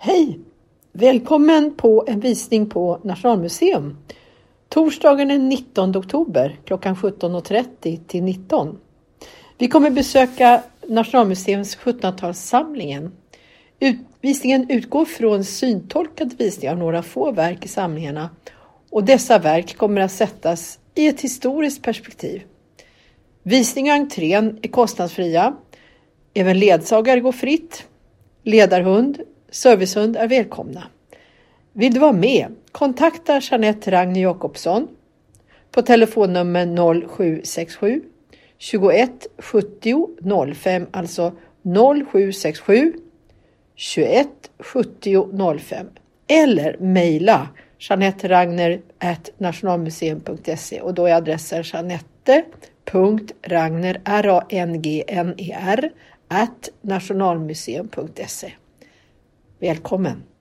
Hej! Välkommen på en visning på Nationalmuseum. Torsdagen den 19 oktober klockan 17.30 till 19. Vi kommer besöka Nationalmuseums 1700-talssamlingen. Visningen utgår från syntolkad visning av några få verk i samlingarna och dessa verk kommer att sättas i ett historiskt perspektiv. Visning och entrén är kostnadsfria. Även ledsagare går fritt. Ledarhund, servicehund är välkomna. Vill du vara med? Kontakta Jeanette Ragne Jakobsson på telefonnummer 0767 21 70 05, alltså 0767 21 70 05 eller mejla janetteragner nationalmuseum.se och då är adressen janette.ragner, R-A-N-G-N-E-R, nationalmuseum.se. Välkommen!